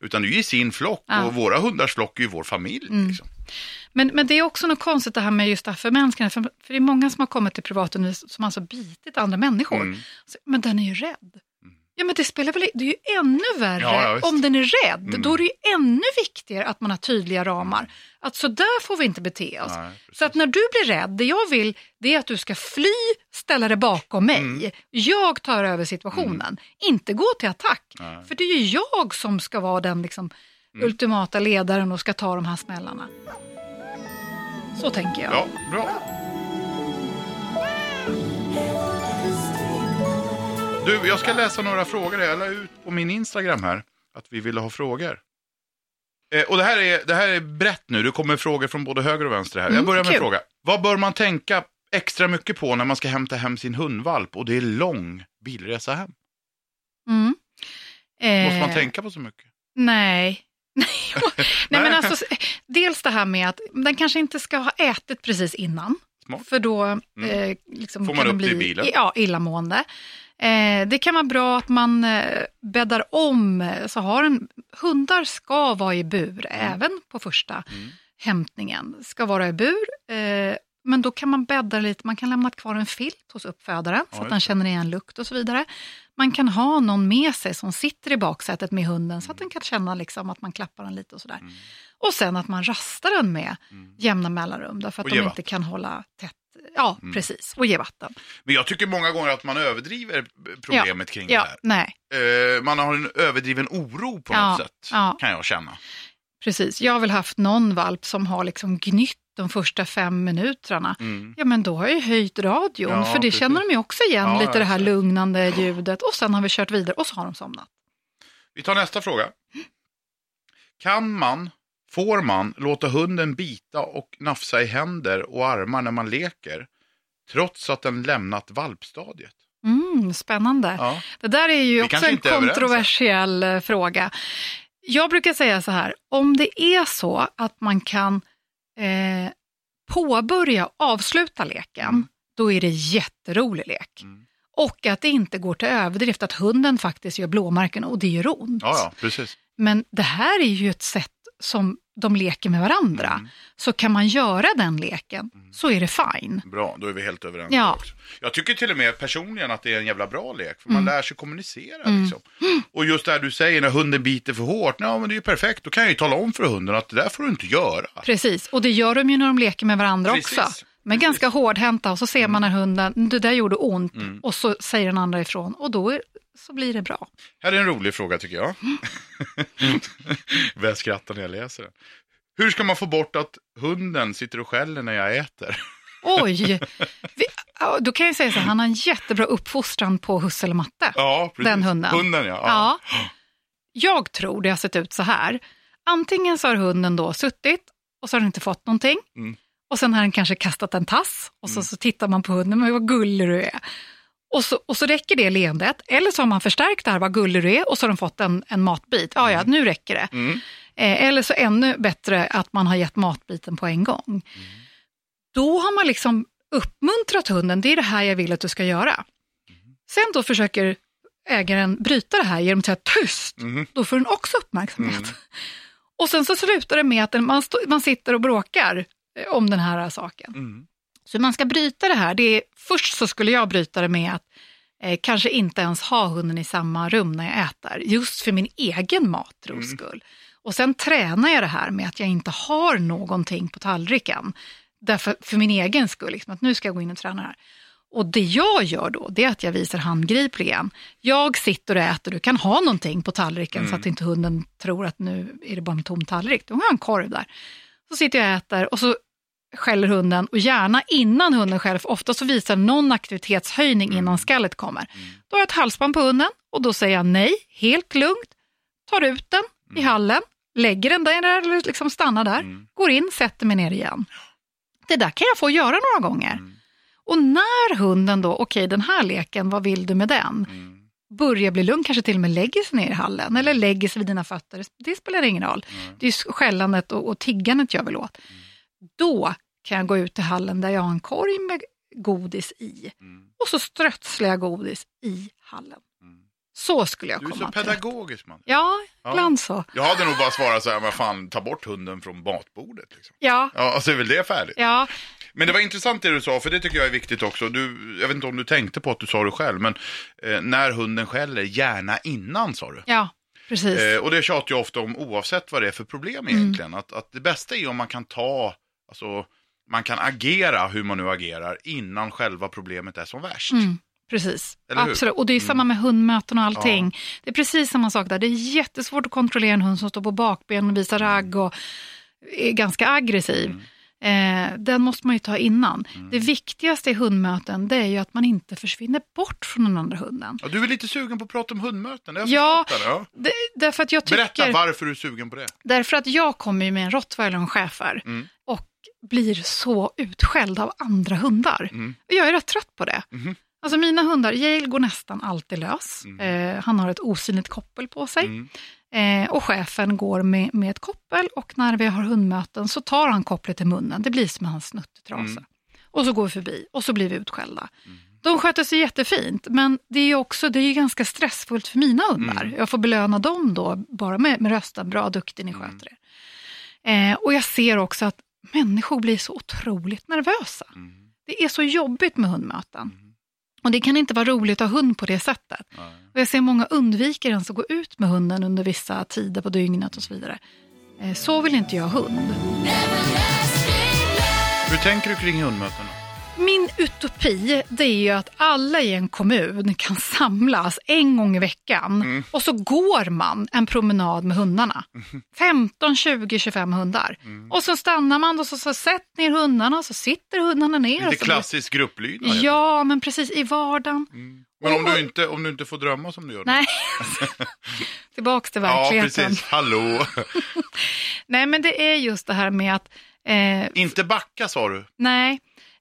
A: Utan det är ju i sin flock
B: Ja.
A: och våra hundars flock är ju vår familj.
B: Mm.
A: Liksom.
B: Men, men det är också något konstigt det här med just det här förmänskande. För, för det är många som har kommit till privatundervisning som alltså bitit andra människor.
A: Mm.
B: Så, men den är ju rädd. Ja men det spelar väl Det är ju ännu värre
A: Ja, ja,
B: om den är rädd.
A: Mm.
B: Då är det ju ännu viktigare att man har tydliga ramar. Att så där får vi inte bete oss.
A: Nej,
B: så att när du blir rädd, det jag vill det är att du ska fly, ställa dig bakom mig.
A: Mm.
B: Jag tar över situationen. Inte gå till attack.
A: Nej.
B: För det är ju jag som ska vara den liksom,
A: Mm.
B: ultimata ledaren och ska ta de här smällarna. Så tänker jag.
A: Ja, bra. Du, jag ska läsa några frågor. Jag la ut på min Instagram här att vi ville ha frågor. Eh, och det här, är, det här är brett nu. Det kommer frågor från både höger och vänster här. jag
B: Mm,
A: börjar med en fråga. Vad bör man tänka extra mycket på när man ska hämta hem sin hundvalp och det är lång bilresa hem?
B: Mm.
A: Måste man
B: Eh,
A: tänka på så mycket?
B: Nej. Nej, men alltså, dels det här med att den kanske inte ska ha ätit precis innan.
A: Smart.
B: För då eh, liksom
A: Får
B: kan
A: man
B: den
A: upp det i
B: bli
A: bilen?
B: Ja, illamående. Eh, det kan vara bra att man eh, bäddar om. eh, Så har en, hundar ska vara i bur, även på första
A: Mm.
B: hämtningen. Ska vara i bur. Eh, men då kan man bädda lite, man kan lämna kvar en filt hos uppfödaren
A: Ja,
B: så att den känner igen lukt och så vidare. Man kan ha någon med sig som sitter i baksätet med hunden så att den kan känna liksom att man klappar den lite och sådär.
A: Mm.
B: Och sen att man rastar den med
A: Mm.
B: jämna mellanrum därför att
A: Och
B: de inte
A: vatten.
B: kan hålla tätt. Ja,
A: Mm.
B: precis. Och ge vatten.
A: Men jag tycker många gånger att man överdriver problemet kring det
B: Ja,
A: här.
B: nej,
A: Eh, man har en överdriven oro på
B: Ja,
A: något sätt,
B: ja.
A: kan jag känna.
B: precis. Jag har väl haft någon valp som har liksom gnytt de första fem minuterna.
A: Mm.
B: Ja, men då har jag ju höjt radion,
A: Ja,
B: för det
A: precis.
B: känner de ju också igen,
A: Ja,
B: lite det här lugnande ljudet. Och sen har vi kört vidare och så har de somnat.
A: Vi tar nästa fråga. Kan man, får man, låta hunden bita och nafsa i händer och armar när man leker, trots att den lämnat valpstadiet?
B: Mm, spännande.
A: Ja.
B: Det där är ju
A: Vi
B: också en kontroversiell eh, fråga. Jag brukar säga så här, om det är så att man kan eh, påbörja och avsluta leken,
A: Mm.
B: då är det jätterolig lek.
A: Mm.
B: Och att det inte går till överdrift, att hunden faktiskt gör blåmärken och det gör ont.
A: ja, ja, precis.
B: Men det här är ju ett sätt som de leker med varandra.
A: Mm.
B: Så kan man göra den leken, så är det fine.
A: Bra, då är vi helt överens.
B: Ja.
A: Jag tycker till och med personligen att det är en jävla bra lek, för man
B: Mm.
A: lär sig kommunicera. Liksom. Och just det här du säger, när hunden biter för hårt, ja men det är ju perfekt, då kan jag ju tala om för hunden att det där får du inte göra.
B: Precis, och det gör de ju när de leker med varandra
A: Precis,
B: också. Men
A: precis.
B: ganska hårdhänta och så ser man när hunden, det där gjorde ont
A: Mm.
B: och så säger den andra ifrån och då är, så blir det bra.
A: Här är en rolig fråga tycker jag. Börjar skratta när jag läser den. Hur ska man få bort att hunden sitter och skäller när jag äter?
B: Oj! Vi, ja, då kan jag säga så här, han har en jättebra uppfostran på husse eller matte.
A: Ja, precis.
B: Den hunden.
A: Hunden ja.
B: Ja. Jag tror det har sett ut så här. Antingen så har hunden då suttit och så har den inte fått någonting.
A: Mm.
B: Och sen har den kanske kastat en tass och så, så tittar man på hunden, men vad gullig du är. Och så, och så räcker det leendet. Eller så har man förstärkt det här, vad gullig du är, och så har den fått en, en matbit. Ja, ja, nu räcker det.
A: Mm.
B: Eh, eller så ännu bättre att man har gett matbiten på en gång. Då har man liksom uppmuntrat hunden, det är det här jag vill att du ska göra. Sen då försöker ägaren bryta det här genom att säga tyst.
A: Mhm.
B: Då får den också uppmärksamhet.
A: Mm.
B: Och sen så slutar det med att man, stå, man sitter och bråkar om den här saken.
A: Mm.
B: Så man ska bryta det här. Det är, först så skulle jag bryta det med att eh, kanske inte ens ha hunden i samma rum när jag äter. Just för min egen matros
A: Mm.
B: skull. Och sen tränar jag det här med att jag inte har någonting på tallriken. Därför, för min egen skull, liksom, att nu ska jag gå in och träna här. Och det jag gör då, det är att jag visar handgripligen. Jag sitter och äter, du kan ha någonting på tallriken så att inte hunden tror att nu är det bara en tom tallrik. Du har en korv där. Så sitter jag och äter och så skäller hunden och gärna innan hunden skäller, för ofta så visar någon aktivitetshöjning
A: Mm.
B: innan skallet kommer. Då har jag ett halsband på hunden och då säger jag nej, helt lugnt, tar ut den i hallen, lägger den där eller liksom stannar där,
A: Mm.
B: går in, sätter mig ner igen. Det där kan jag få göra några gånger.
A: Mm.
B: Och när hunden då, okej den här leken, vad vill du med den?
A: Mm.
B: Börjar bli lugn, kanske till och med lägger sig ner i hallen eller lägger sig vid dina fötter, det spelar ingen roll.
A: Mm.
B: Det är skällandet och, och tiggandet jag vill åt. Då kan jag gå ut till hallen där jag har en korg med godis i
A: Mm.
B: och så strötslar jag godis i hallen.
A: Mm.
B: Så skulle jag
A: Du är
B: komma
A: så
B: till.
A: pedagogisk man.
B: Ja,
A: Ja.
B: ibland så.
A: Jag hade nog bara svarat så här, men fan ta bort hunden från matbordet. Liksom.
B: Ja,
A: Ja, så är väl det färdigt.
B: ja,
A: Men det var intressant det du sa, för det tycker jag är viktigt också. Du, jag vet inte om du tänkte på att du sa det själv, men eh, när hunden skäller, gärna innan sa du.
B: ja, precis.
A: Eh, och det tjatar jag ofta om oavsett vad det är för problem
B: Mm.
A: egentligen. Att, att det bästa är om man kan ta, alltså man kan agera hur man nu agerar innan själva problemet är som värst.
B: Mm, precis?
A: Mm.
B: absolut. Och det är samma med hundmöten och allting. Det är precis samma sak där. Det är jättesvårt att kontrollera en hund som står på bakben och visar ragg och är ganska aggressiv.
A: Mm.
B: Eh, den måste man ju ta innan. Det viktigaste i hundmöten det är ju att man inte försvinner bort från den andra hunden.
A: Ja, du är lite sugen på att prata om hundmöten,
B: Ja,
A: jag det, ja.
B: Det, därför att jag tycker...
A: Berätta varför du är sugen på det.
B: Därför att jag kommer ju med en rottweiler och en schäfer
A: Mm.
B: Blir så utskälld av andra hundar.
A: Mm.
B: Jag är rätt trött på det.
A: Mhm.
B: Alltså mina hundar, Yale går nästan alltid lös.
A: Mm.
B: Eh, han har ett osynligt koppel på sig.
A: Mm.
B: Eh, och chefen går med, med ett koppel och när vi har hundmöten så tar han kopplet i munnen. Det blir som hans snuttetrasa.
A: Mm.
B: Och så går vi förbi och så blir vi utskällda. De sköter sig jättefint, men det är också det är ganska stressfullt för mina hundar.
A: Mm.
B: Jag får belöna dem då bara med, med rösten. Bra, duktig, ni
A: Mm.
B: sköter er. Eh, och jag ser också att människor blir så otroligt nervösa.
A: Mm.
B: Det är så jobbigt med hundmöten.
A: Mm.
B: Och det kan inte vara roligt att ha hund på det sättet.
A: Nej.
B: Och jag ser många undviker ens att gå ut med hunden under vissa tider på dygnet och så vidare. Eh, Så vill inte jag ha hund.
A: Hur tänker du kring hundmöten?
B: Min utopi det är ju att alla i en kommun kan samlas en gång i veckan
A: Mm.
B: och så går man en promenad med hundarna. 15, 20, 25 hundar.
A: Mm.
B: Och så stannar man och så, så sätter ner hundarna så sitter hundarna ner.
A: Lite
B: blir-
A: klassisk grupplydnad.
B: Ja, men precis i vardagen.
A: Mm. Men om du, inte, om du inte får drömma som du gör nu?
B: Nej, tillbaks till
A: Ja,
B: verkligheten.
A: precis. Hallå.
B: Nej, men det är just det här med att eh,
A: inte backa sa du.
B: Nej,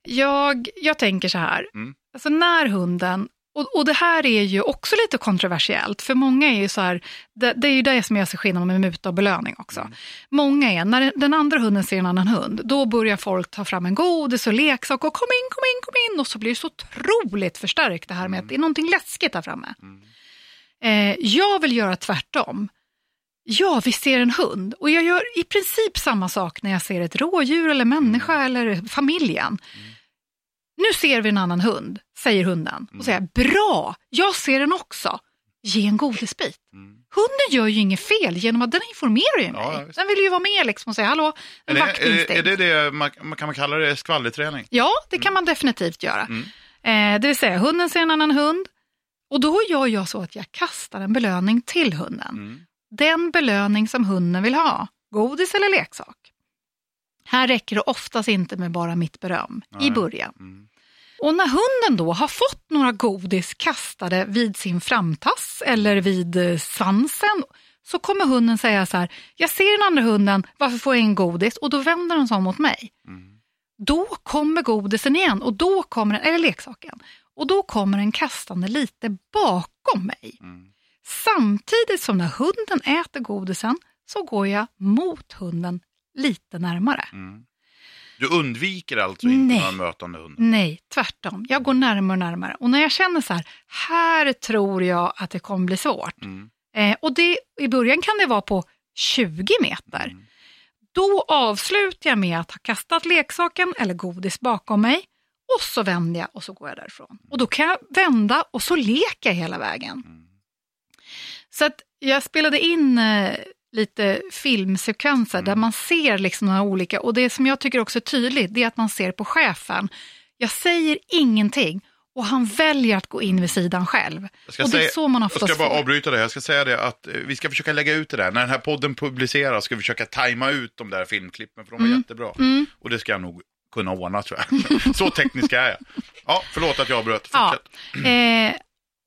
B: jag, jag tänker så här.
A: Mm.
B: Alltså när hunden, och, och det här är ju också lite kontroversiellt, för många är ju så här, det, det är ju det som jag ser skillnad med muta och belöning också.
A: Mm.
B: Många är, när den andra hunden ser en annan hund, då börjar folk ta fram en godis och leksak och kom in, kom in, kom in och så blir det så otroligt förstärkt det här med att det är någonting läskigt där framme.
A: Mm.
B: Eh, jag vill göra tvärtom. Ja, vi ser en hund och jag gör i princip samma sak när jag ser ett rådjur eller människa
A: Mm.
B: eller familjen. Nu ser vi en annan hund, säger hunden. Och säger bra, jag ser den också. Ge en godisbit.
A: Mm.
B: Hunden gör ju inget fel genom att den informerar ju mig.
A: Ja, visst.
B: den vill ju vara med liksom och säga hallå, en
A: är,
B: vaktinstinkt.
A: det- är det det man, kan man kalla det skvallerträning?
B: Ja, det kan man definitivt göra.
A: Mm.
B: Eh, det vill säga, hunden ser en annan hund och då gör jag så att jag kastar en belöning till hunden.
A: Mm.
B: Den belöning som hunden vill ha, godis eller leksak. Här räcker det oftast inte med bara mitt beröm
A: Nej.
B: i början.
A: Mm.
B: Och när hunden då har fått några godis kastade vid sin framtass eller vid eh, svansen så kommer hunden säga så här, jag ser den andra hunden, varför får jag ingen godis? Och då vänder den sig om mot mig.
A: Mm.
B: Då kommer godisen igen och då kommer den, eller leksaken, och då kommer den kastande lite bakom mig.
A: Mm.
B: Samtidigt som när hunden äter godisen så går jag mot hunden lite närmare.
A: Mm. Du undviker alltså inte
B: Nej.
A: några mötande hundar?
B: Nej, tvärtom. Jag går närmare och närmare. Och när jag känner så här, här tror jag att det kommer bli svårt.
A: Mm.
B: Eh, och det, i början kan det vara på 20 meter.
A: Mm.
B: Då avslutar jag med att ha kastat leksaken eller godis bakom mig och så vänder jag och så går jag därifrån. Och då kan jag vända och så leker jag hela vägen.
A: Mm.
B: Så att jag spelade in eh, lite filmsekvenser där man ser liksom några olika, och det som jag tycker också är tydligt, det är att man ser på chefen. Jag säger ingenting och han väljer att gå in vid sidan själv.
A: Jag
B: Och det är
A: säga-
B: så man
A: Jag
B: oftast
A: ska bara
B: får.
A: avbryta det. Jag ska säga det att eh, vi ska försöka lägga ut det där. När den här podden publiceras ska vi försöka tajma ut de där filmklippen för de är jättebra.
B: Mm.
A: Och det ska jag nog kunna ordna tror jag. så teknisk är jag. Ja, förlåt att jag avbröt.
B: Ja.
A: Fortsätt.
B: Eh,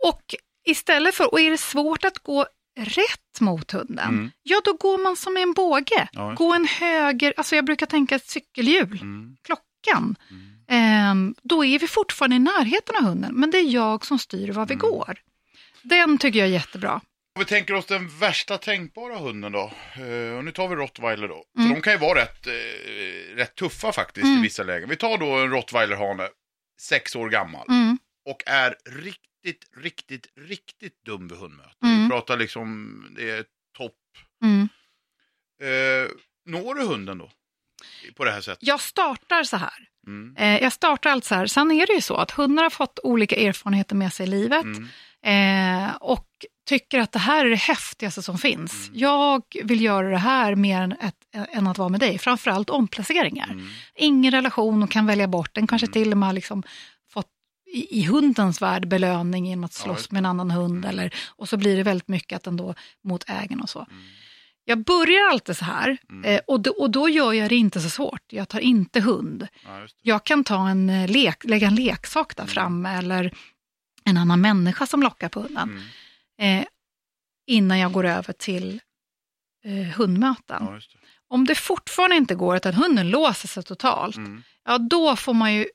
B: och istället för, och är det svårt att gå rätt mot hunden,
A: Mm.
B: ja då går man som i en båge.
A: Ja,
B: Gå en höger, alltså jag brukar tänka ett cykelhjul,
A: Mm.
B: klockan.
A: Mm.
B: Ehm, då är vi fortfarande i närheten av hunden, men det är jag som styr var vi
A: Mm.
B: går. Den tycker jag är jättebra.
A: Om vi tänker oss den värsta tänkbara hunden då. Eh, och nu tar vi rottweiler då.
B: Mm.
A: För de kan ju vara rätt, eh, rätt tuffa faktiskt i
B: Mm.
A: vissa lägen. Vi tar då en rottweilerhane, sex år gammal.
B: Mm.
A: Och är riktigt, riktigt, riktigt dum vid hundmöte.
B: Mm.
A: Vi pratar liksom, det är topp.
B: Mm.
A: Eh, når du hunden då? På det här sättet?
B: Jag startar så här.
A: Mm.
B: Eh, jag startar allt så här. Sen är det ju så att hundar har fått olika erfarenheter med sig i livet.
A: Mm.
B: Eh, och tycker att det här är det häftigaste som finns.
A: Mm.
B: Jag vill göra det här mer än, ett, än att vara med dig. Framförallt omplaceringar.
A: Mm.
B: Ingen relation och kan välja bort den. Kanske
A: Mm.
B: till och med liksom i, i hundens värld belöning genom att
A: Ja,
B: slåss
A: just
B: med en annan hund.
A: Mm.
B: Eller, och så blir det väldigt mycket att den då mot ägaren och så.
A: Mm.
B: Jag börjar alltid så här
A: Mm.
B: eh, och, då, och då gör jag det inte så svårt. Jag tar inte hund.
A: Ja.
B: Jag kan ta en eh, lek, lägga en leksak där
A: Mm.
B: framme eller en annan människa som lockar på hunden.
A: Mm.
B: Eh, innan jag går över till eh, hundmöten.
A: Ja, det.
B: Om det fortfarande inte går att hunden låser sig totalt,
A: Mm.
B: ja då får man ju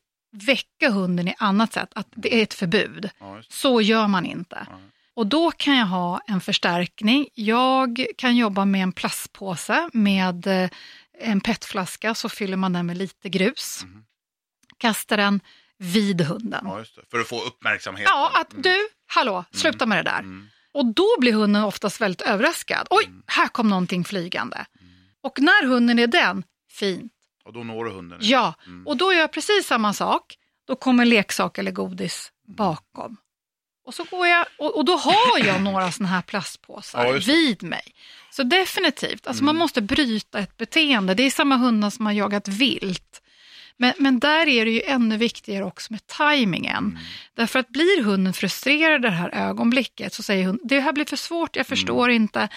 B: väcka hunden i annat sätt, att det är ett förbud.
A: Ja.
B: Så gör man inte.
A: Ja.
B: Och då kan jag ha en förstärkning. Jag kan jobba med en plastpåse med eh, en petflaska, så fyller man den med lite grus.
A: Mhm.
B: Kastar den vid hunden.
A: ja. För att få uppmärksamhet.
B: Ja, att du, hallå, sluta med det där.
A: Mm.
B: Och då blir hunden oftast väldigt överraskad. Oj, här kom någonting flygande. Och när hunden är den, fint.
A: Och då når du hunden.
B: Ja,
A: Mm.
B: och då gör jag precis samma sak. Då kommer leksak eller godis bakom. Och, så går jag, och, och då har jag några såna här plastpåsar
A: Ja, det.
B: vid mig. Så definitivt, alltså
A: Mm.
B: man måste bryta ett beteende. Det är samma hundar som har jagat vilt. Men, men där är det ju ännu viktigare också med tajmingen.
A: Mm.
B: Därför att blir hunden frustrerad i det här ögonblicket så säger hon, det här blir för svårt, jag förstår
A: Mm.
B: inte.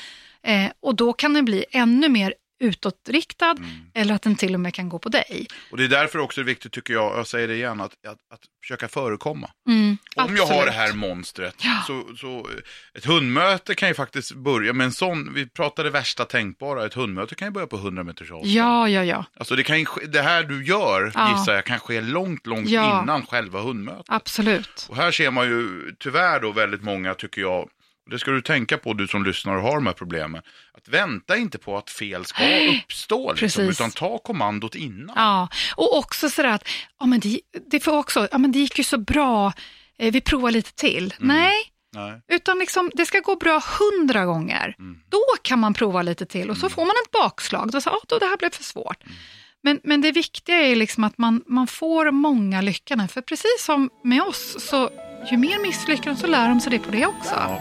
B: Eh, och då kan den bli ännu mer utåtriktad
A: Mm.
B: eller att den till och med kan gå på dig.
A: Och det är därför också viktigt tycker jag, jag säger det igen, att, att, att försöka förekomma.
B: Mm,
A: Om jag har det här monstret,
B: Ja.
A: så, så ett hundmöte kan ju faktiskt börja med en sån, vi pratade värsta tänkbara, ett hundmöte kan ju börja på 100 meters avstånd.
B: Ja, ja, ja,
A: Alltså det, kan ske- det här du gör,
B: Ja.
A: gissar jag, kan ske långt, långt
B: Ja.
A: innan själva hundmötet.
B: absolut.
A: Och här ser man ju tyvärr då väldigt många, tycker jag, det ska du tänka på du som lyssnar och har de här problemen, att vänta inte på att fel ska uppstå, liksom, utan ta kommandot innan.
B: Ja, och också sådär att ja, men det, det, får också, ja, men det gick ju så bra, eh, vi provar lite till.
A: Mm.
B: Nej,
A: Nej.
B: utan liksom, det ska gå bra hundra gånger.
A: Mm.
B: Då kan man prova lite till och så får man ett bakslag. Då säger oh, då det här blev för svårt.
A: Mm.
B: Men, men det viktiga är liksom att man, man får många lyckanden. För precis som med oss, så ju mer misslyckanden så lär de sig det på det också.
A: Ja,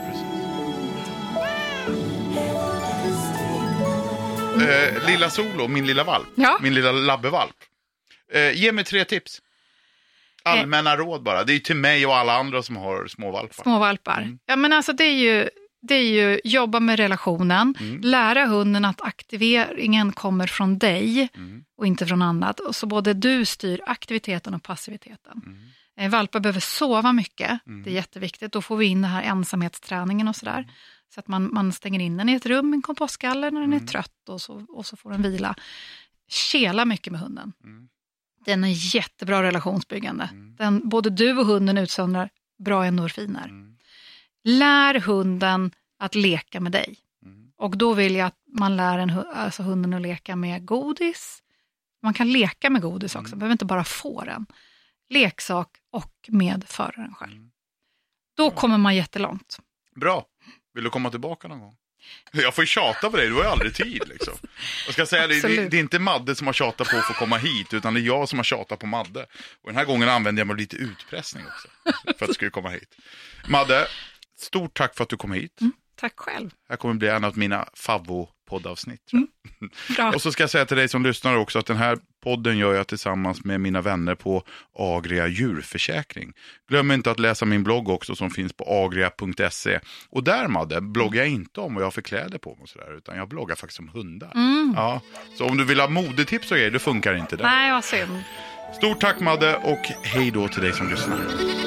A: Eh, lilla Solo, min lilla valp,
B: Ja.
A: min lilla labbevalp. Eh, ge mig tre tips. Allmänna råd bara. Det är ju till mig och alla andra som har små valpar.
B: Små valpar.
A: Mm.
B: Ja, men alltså det är ju, det är ju jobba med relationen,
A: Mm.
B: lära hunden att aktiveringen kommer från dig
A: Mm.
B: och inte från annat. Och så både du styr aktiviteten och passiviteten.
A: Mm.
B: Eh, Valpar behöver sova mycket,
A: Mm.
B: det är jätteviktigt. Då får vi in den här ensamhetsträningen och sådär. Så att man, man stänger in den i ett rum, en kompostgaller när den
A: Mm.
B: är trött och så, och så får den vila. Kela mycket med hunden.
A: Mm.
B: Den är jättebra relationsbyggande.
A: Mm.
B: Den, både du och hunden utsöndrar bra endorfiner.
A: Mm.
B: Lär hunden att leka med dig.
A: Mm.
B: Och då vill jag att man lär en, alltså hunden att leka med godis. Man kan leka med godis också,
A: Mm.
B: behöver inte bara få den. Leksak och med föraren själv. Då kommer man jättelångt.
A: Bra. Vill du komma tillbaka någon gång? Jag får ju tjata på dig, du har ju aldrig tid liksom. Jag ska säga, det, det, är inte Madde som har tjatat på att få komma hit, utan det är jag som har tjatat på Madde. Och den här gången använde jag mig lite utpressning också, för att du skulle komma hit. Madde, stort tack för att du kom hit.
B: Tack själv.
A: Det här kommer bli en av mina favvo poddavsnitt.
B: Bra.
A: Och så ska jag säga till dig som lyssnar också att den här podden gör jag tillsammans med mina vänner på Agria djurförsäkring. Glöm inte att läsa min blogg också som finns på agria.se. Och där Madde, bloggar jag inte om vad jag har för kläder på mig och sådär, utan jag bloggar faktiskt om hundar. Ja, så om du vill ha modetips och grejer, då funkar det inte där.
B: Nej, vad synd.
A: Stort tack Madde och hej då till dig som lyssnar.